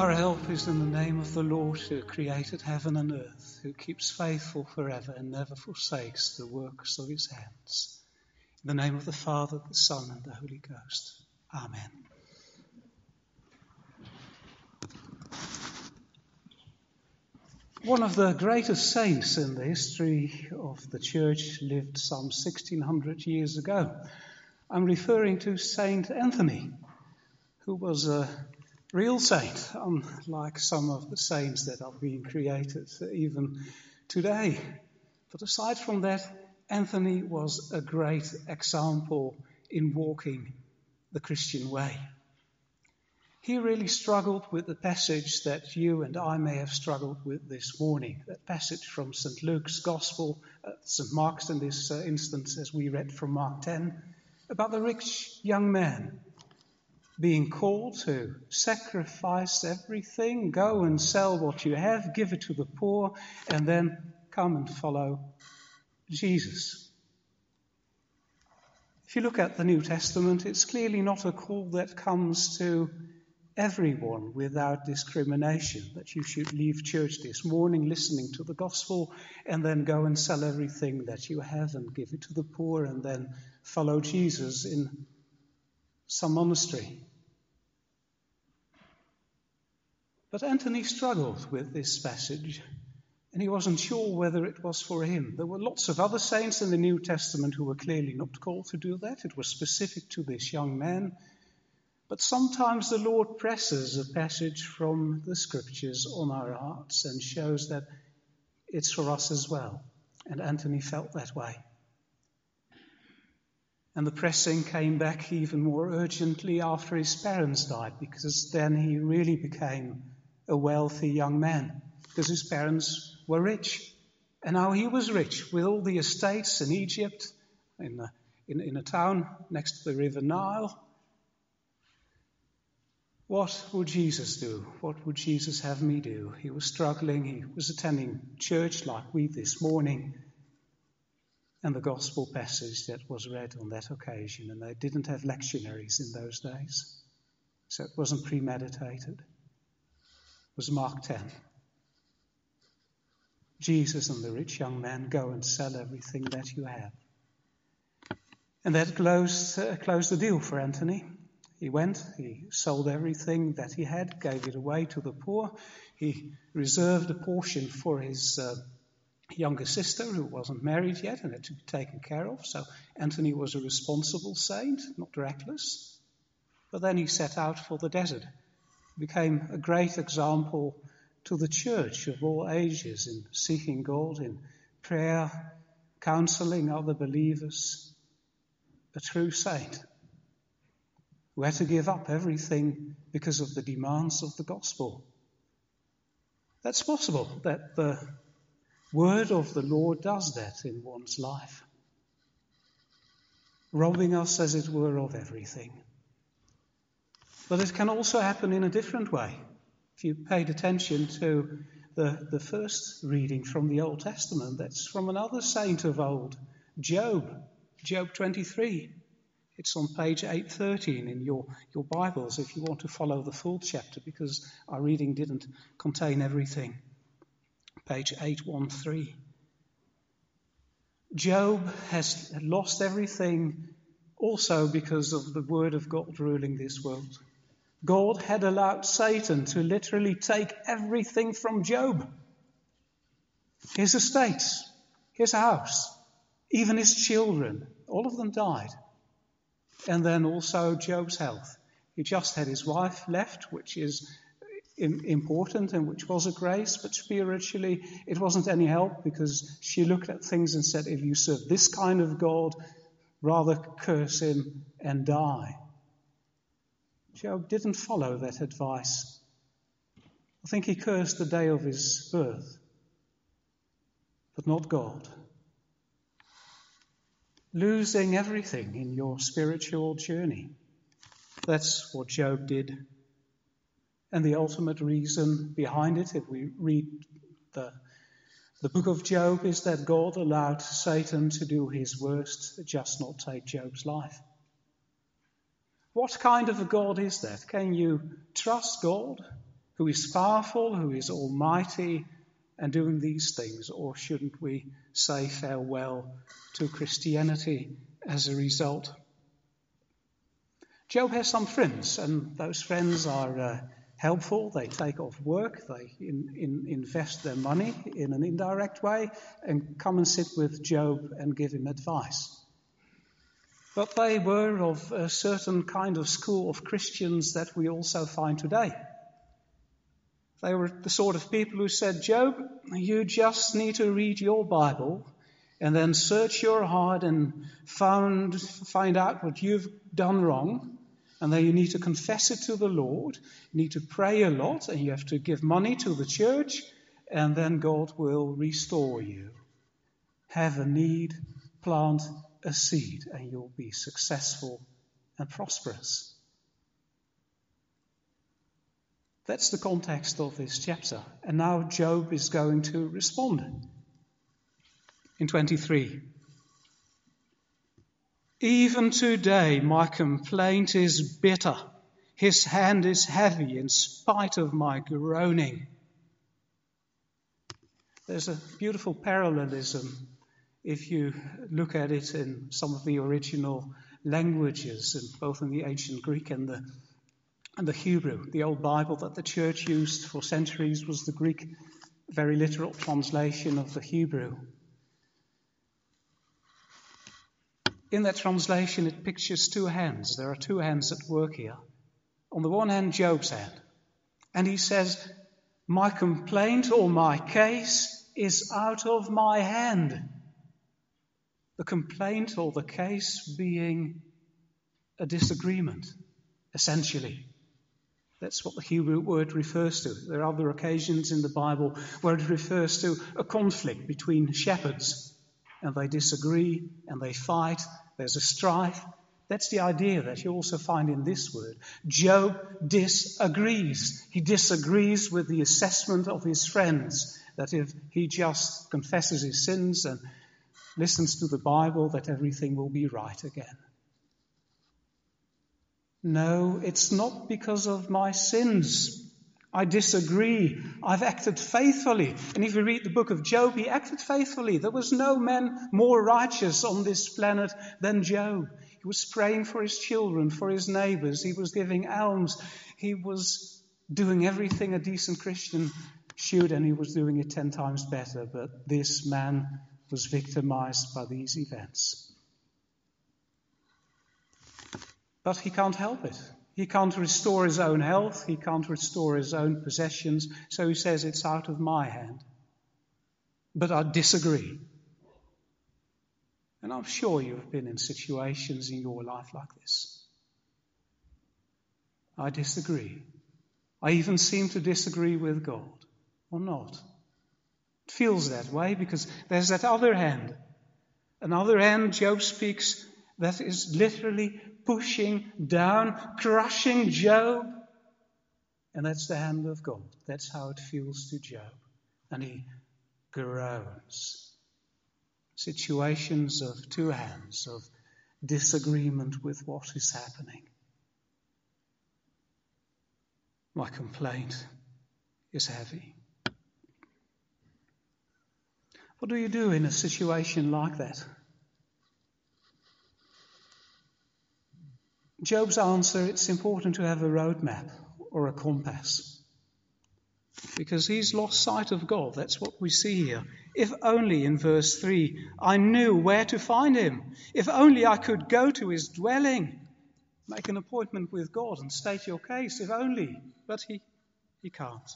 Our help is in the name of the Lord who created heaven and earth, who keeps faithful forever and never forsakes the works of his hands. In the name of the Father, the Son, and the Holy Ghost. Amen. One of the greatest saints in the history of the church lived some 1600 years ago. I'm referring to Saint Anthony, who was a real saint, unlike some of the saints that are being created even today. But aside from that, Anthony was a great example in walking the Christian way. He really struggled with the passage that you and I may have struggled with this morning. That passage from St. Luke's Gospel, uh, St. Mark's in this uh, instance, as we read from Mark 10, about the rich young man being called to sacrifice everything, go and sell what you have, give it to the poor, and then come and follow Jesus. If you look at the New Testament, it's clearly not a call that comes to everyone without discrimination, that you should leave church this morning listening to the gospel and then go and sell everything that you have and give it to the poor and then follow Jesus in some monastery. But Anthony struggled with this passage, and he wasn't sure whether it was for him. There were lots of other saints in the New Testament who were clearly not called to do that. It was specific to this young man. But sometimes the Lord presses a passage from the scriptures on our hearts and shows that it's for us as well. And Anthony felt that way. And the pressing came back even more urgently after his parents died, because then he really became a wealthy young man because his parents were rich. And now he was rich with all the estates in Egypt, in a, in, in a town next to the river Nile. What would Jesus do? What would Jesus have me do? He was struggling. He was attending church like we this morning. And the gospel passage that was read on that occasion. And they didn't have lectionaries in those days. So it wasn't premeditated was Mark 10. Jesus and the rich young man go and sell everything that you have. And that closed, uh, closed the deal for Anthony. He went, he sold everything that he had, gave it away to the poor. He reserved a portion for his uh, younger sister who wasn't married yet and had to be taken care of. So Anthony was a responsible saint, not reckless. But then he set out for the desert became a great example to the church of all ages in seeking God, in prayer, counseling other believers. A true saint who had to give up everything because of the demands of the gospel. That's possible that the word of the Lord does that in one's life, robbing us, as it were, of everything. But it can also happen in a different way. If you paid attention to the, the first reading from the Old Testament, that's from another saint of old, Job, Job 23. It's on page 813 in your, your Bibles if you want to follow the full chapter because our reading didn't contain everything. Page 813. Job has lost everything also because of the word of God ruling this world. God had allowed Satan to literally take everything from Job his estates, his house, even his children. All of them died. And then also Job's health. He just had his wife left, which is important and which was a grace, but spiritually it wasn't any help because she looked at things and said, if you serve this kind of God, rather curse him and die. Job didn't follow that advice. I think he cursed the day of his birth, but not God. Losing everything in your spiritual journey. That's what Job did. And the ultimate reason behind it, if we read the, the book of Job, is that God allowed Satan to do his worst, just not take Job's life. What kind of a God is that? Can you trust God who is powerful, who is almighty, and doing these things? Or shouldn't we say farewell to Christianity as a result? Job has some friends, and those friends are uh, helpful. They take off work, they in, in, invest their money in an indirect way, and come and sit with Job and give him advice. But they were of a certain kind of school of Christians that we also find today. They were the sort of people who said, Job, you just need to read your Bible and then search your heart and found, find out what you've done wrong. And then you need to confess it to the Lord. You need to pray a lot and you have to give money to the church and then God will restore you. Have a need, plant a seed, and you'll be successful and prosperous. That's the context of this chapter. And now Job is going to respond. In 23. Even today, my complaint is bitter. His hand is heavy in spite of my groaning. There's a beautiful parallelism if you look at it in some of the original languages, both in the ancient Greek and the, and the Hebrew. The old Bible that the church used for centuries was the Greek, very literal translation of the Hebrew. In that translation, it pictures two hands. There are two hands at work here. On the one hand, Job's hand. And he says, My complaint or my case is out of my hand. The complaint or the case being a disagreement, essentially. That's what the Hebrew word refers to. There are other occasions in the Bible where it refers to a conflict between shepherds and they disagree and they fight. There's a strife. That's the idea that you also find in this word. Job disagrees. He disagrees with the assessment of his friends that if he just confesses his sins and listens to the Bible, that everything will be right again. No, it's not because of my sins. I disagree. I've acted faithfully. And if you read the book of Job, he acted faithfully. There was no man more righteous on this planet than Job. He was praying for his children, for his neighbors. He was giving alms. He was doing everything a decent Christian should, and he was doing it ten times better. But this man was victimized by these events. But he can't help it. He can't restore his own health, he can't restore his own possessions, so he says it's out of my hand. But I disagree. And I'm sure you have been in situations in your life like this. I disagree. I even seem to disagree with God, or not. Feels that way because there's that other hand. Another hand, Job speaks, that is literally pushing down, crushing Job. And that's the hand of God. That's how it feels to Job. And he groans. Situations of two hands, of disagreement with what is happening. My complaint is heavy. What do you do in a situation like that? Job's answer it's important to have a roadmap or a compass. Because he's lost sight of God. That's what we see here. If only in verse 3 I knew where to find him. If only I could go to his dwelling. Make an appointment with God and state your case. If only. But he, he can't.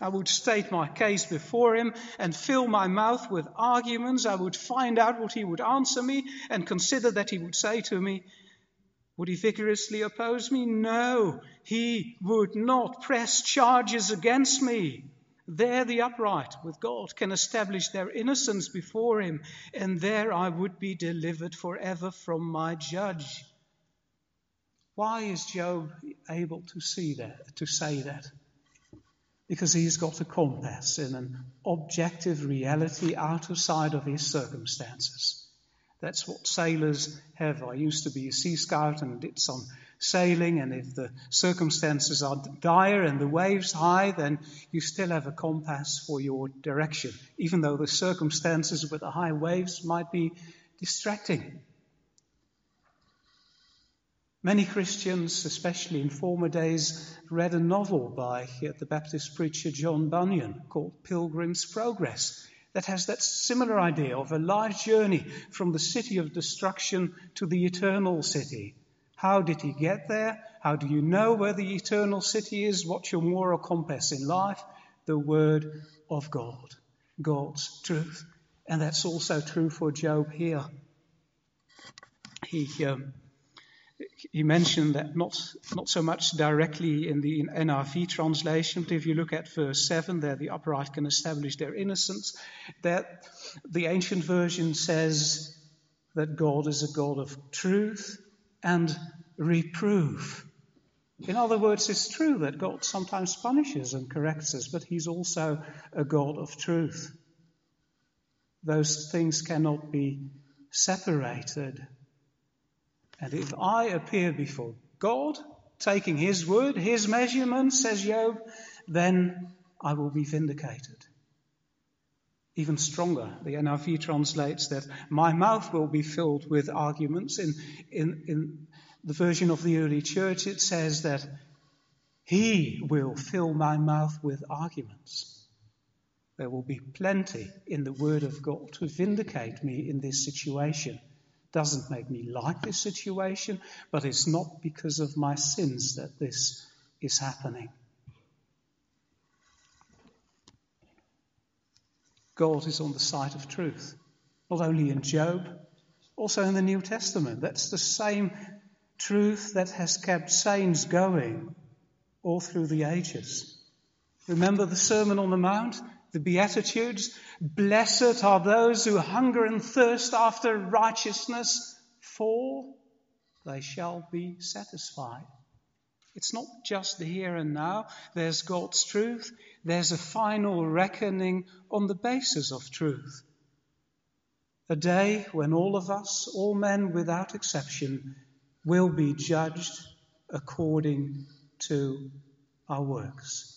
I would state my case before him and fill my mouth with arguments. I would find out what he would answer me and consider that he would say to me, would he vigorously oppose me? No, he would not press charges against me. There, the upright with God can establish their innocence before him, and there I would be delivered forever from my judge. Why is Job able to see that, to say that? Because he's got a compass in an objective reality outside of his circumstances. That's what sailors have. I used to be a sea scout and did some sailing, and if the circumstances are dire and the waves high, then you still have a compass for your direction, even though the circumstances with the high waves might be distracting. Many Christians, especially in former days, read a novel by the Baptist preacher John Bunyan called Pilgrim's Progress that has that similar idea of a life journey from the city of destruction to the eternal city. How did he get there? How do you know where the eternal city is? What's your moral compass in life? The Word of God, God's truth. And that's also true for Job here. He. Um, he mentioned that not, not so much directly in the NRV translation, but if you look at verse 7, there the upright can establish their innocence, that the ancient version says that God is a God of truth and reproof. In other words, it's true that God sometimes punishes and corrects us, but He's also a God of truth. Those things cannot be separated. And if I appear before God, taking His word, His measurement, says Job, then I will be vindicated. Even stronger, the NRV translates that my mouth will be filled with arguments. In, in, in the version of the early church, it says that He will fill my mouth with arguments. There will be plenty in the Word of God to vindicate me in this situation doesn't make me like this situation, but it's not because of my sins that this is happening. God is on the side of truth, not only in Job, also in the New Testament. That's the same truth that has kept saints going all through the ages. Remember the Sermon on the Mount? The Beatitudes. Blessed are those who hunger and thirst after righteousness, for they shall be satisfied. It's not just the here and now. There's God's truth. There's a final reckoning on the basis of truth. A day when all of us, all men without exception, will be judged according to our works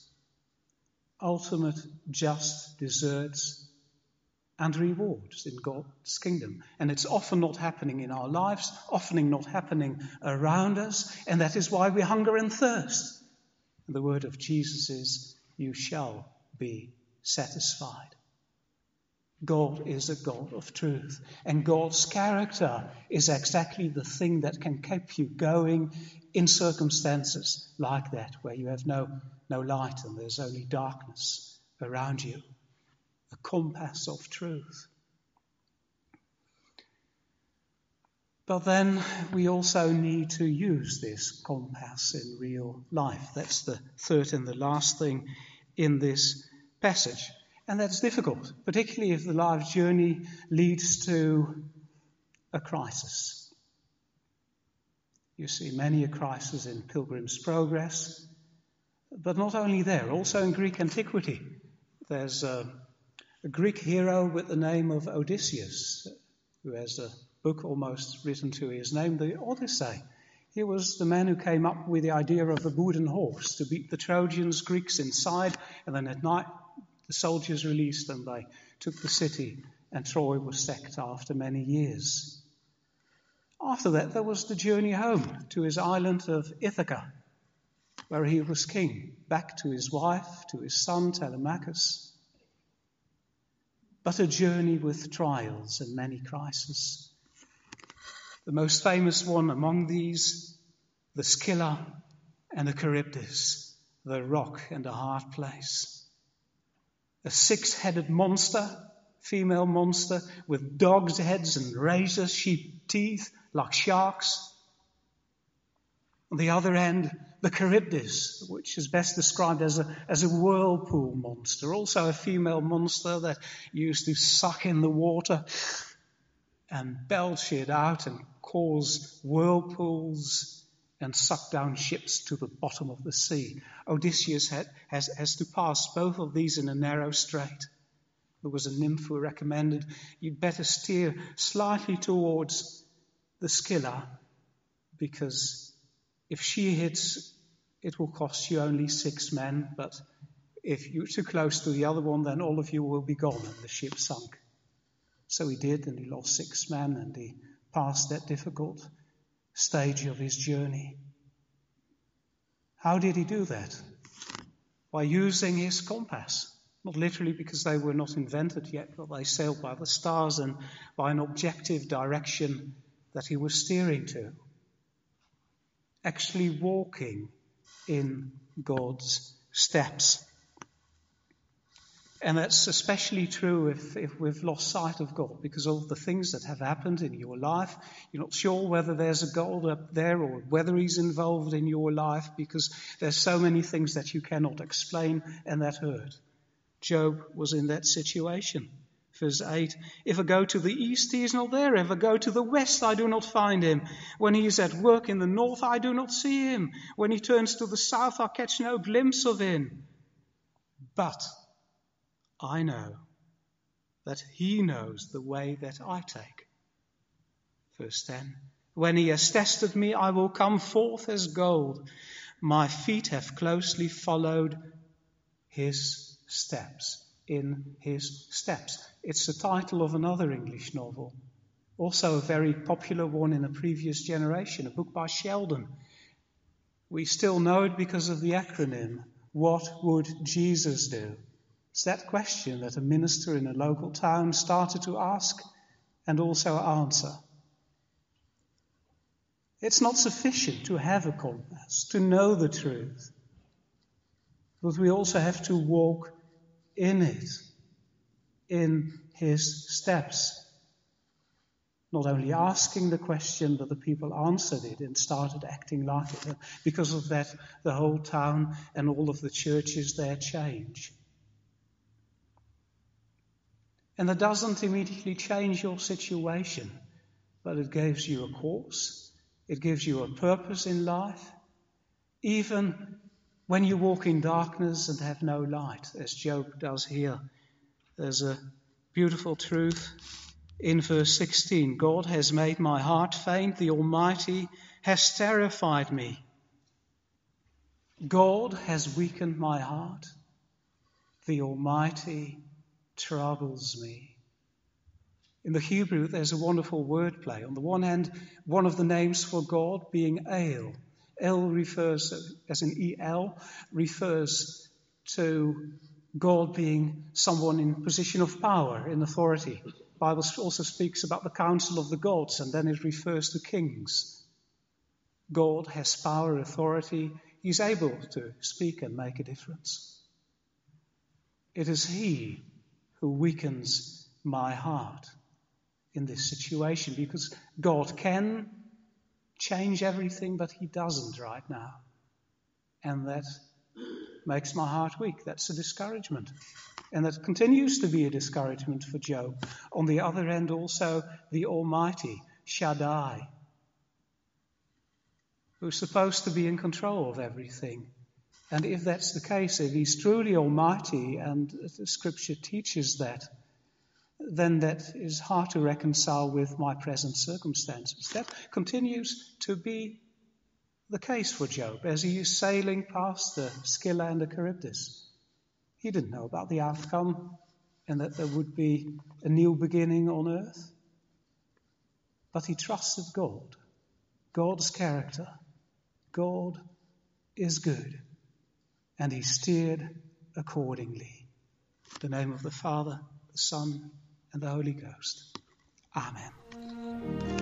ultimate just deserts and rewards in God's kingdom. And it's often not happening in our lives, often not happening around us, and that is why we hunger and thirst. And the word of Jesus is, You shall be satisfied. God is a God of truth, and God's character is exactly the thing that can keep you going in circumstances like that, where you have no, no light and there's only darkness around you. A compass of truth. But then we also need to use this compass in real life. That's the third and the last thing in this passage. And that's difficult, particularly if the life journey leads to a crisis. You see many a crisis in Pilgrim's Progress, but not only there, also in Greek antiquity. There's a, a Greek hero with the name of Odysseus, who has a book almost written to his name, the Odyssey. He was the man who came up with the idea of a wooden horse to beat the Trojans, Greeks inside, and then at night the soldiers released them. They took the city, and Troy was sacked after many years. After that, there was the journey home to his island of Ithaca, where he was king, back to his wife, to his son Telemachus. But a journey with trials and many crises. The most famous one among these, the Scylla and the Charybdis, the rock and the hard place. A six headed monster, female monster, with dog's heads and razor sheep teeth, like sharks. On the other end, the Charybdis, which is best described as a, as a whirlpool monster, also a female monster that used to suck in the water and belch it out and cause whirlpools and suck down ships to the bottom of the sea. Odysseus had, has, has to pass both of these in a narrow strait. There was a nymph who recommended you'd better steer slightly towards the Scylla because If she hits, it will cost you only six men, but if you're too close to the other one, then all of you will be gone and the ship sunk. So he did, and he lost six men, and he passed that difficult stage of his journey. How did he do that? By using his compass. Not literally because they were not invented yet, but they sailed by the stars and by an objective direction that he was steering to. Actually walking in God's steps. And that's especially true if, if we've lost sight of God because of the things that have happened in your life. You're not sure whether there's a God up there or whether He's involved in your life because there's so many things that you cannot explain and that hurt. Job was in that situation. Verse 8 If I go to the east, he is not there. If I go to the west, I do not find him. When he is at work in the north, I do not see him. When he turns to the south, I catch no glimpse of him. But I know that he knows the way that I take. Verse 10 When he has tested me, I will come forth as gold. My feet have closely followed his steps. In his steps. It's the title of another English novel, also a very popular one in a previous generation, a book by Sheldon. We still know it because of the acronym. What would Jesus do? It's that question that a minister in a local town started to ask and also answer. It's not sufficient to have a compass, to know the truth, but we also have to walk in it, in his steps. Not only asking the question, but the people answered it and started acting like it. Because of that, the whole town and all of the churches there change. And that doesn't immediately change your situation, but it gives you a course, it gives you a purpose in life, even when you walk in darkness and have no light, as Job does here. There's a beautiful truth in verse 16 God has made my heart faint, the Almighty has terrified me. God has weakened my heart, the Almighty troubles me. In the Hebrew, there's a wonderful wordplay. On the one hand, one of the names for God being El. El refers, as in El, refers to God being someone in position of power, in authority. The Bible also speaks about the council of the gods, and then it refers to kings. God has power, authority. He's able to speak and make a difference. It is He who weakens my heart in this situation because God can change everything, but He doesn't right now. And that makes my heart weak. That's a discouragement. And that continues to be a discouragement for Job. On the other end, also, the Almighty, Shaddai, who's supposed to be in control of everything, and if that's the case, if he's truly almighty, and the scripture teaches that, then that is hard to reconcile with my present circumstances. That continues to be the case for Job as he is sailing past the Scylla and the Charybdis. He didn't know about the outcome and that there would be a new beginning on earth. But he trusted God, God's character. God is good and he steered accordingly. In the name of the Father, the Son, en de Heilige Geest. Amen.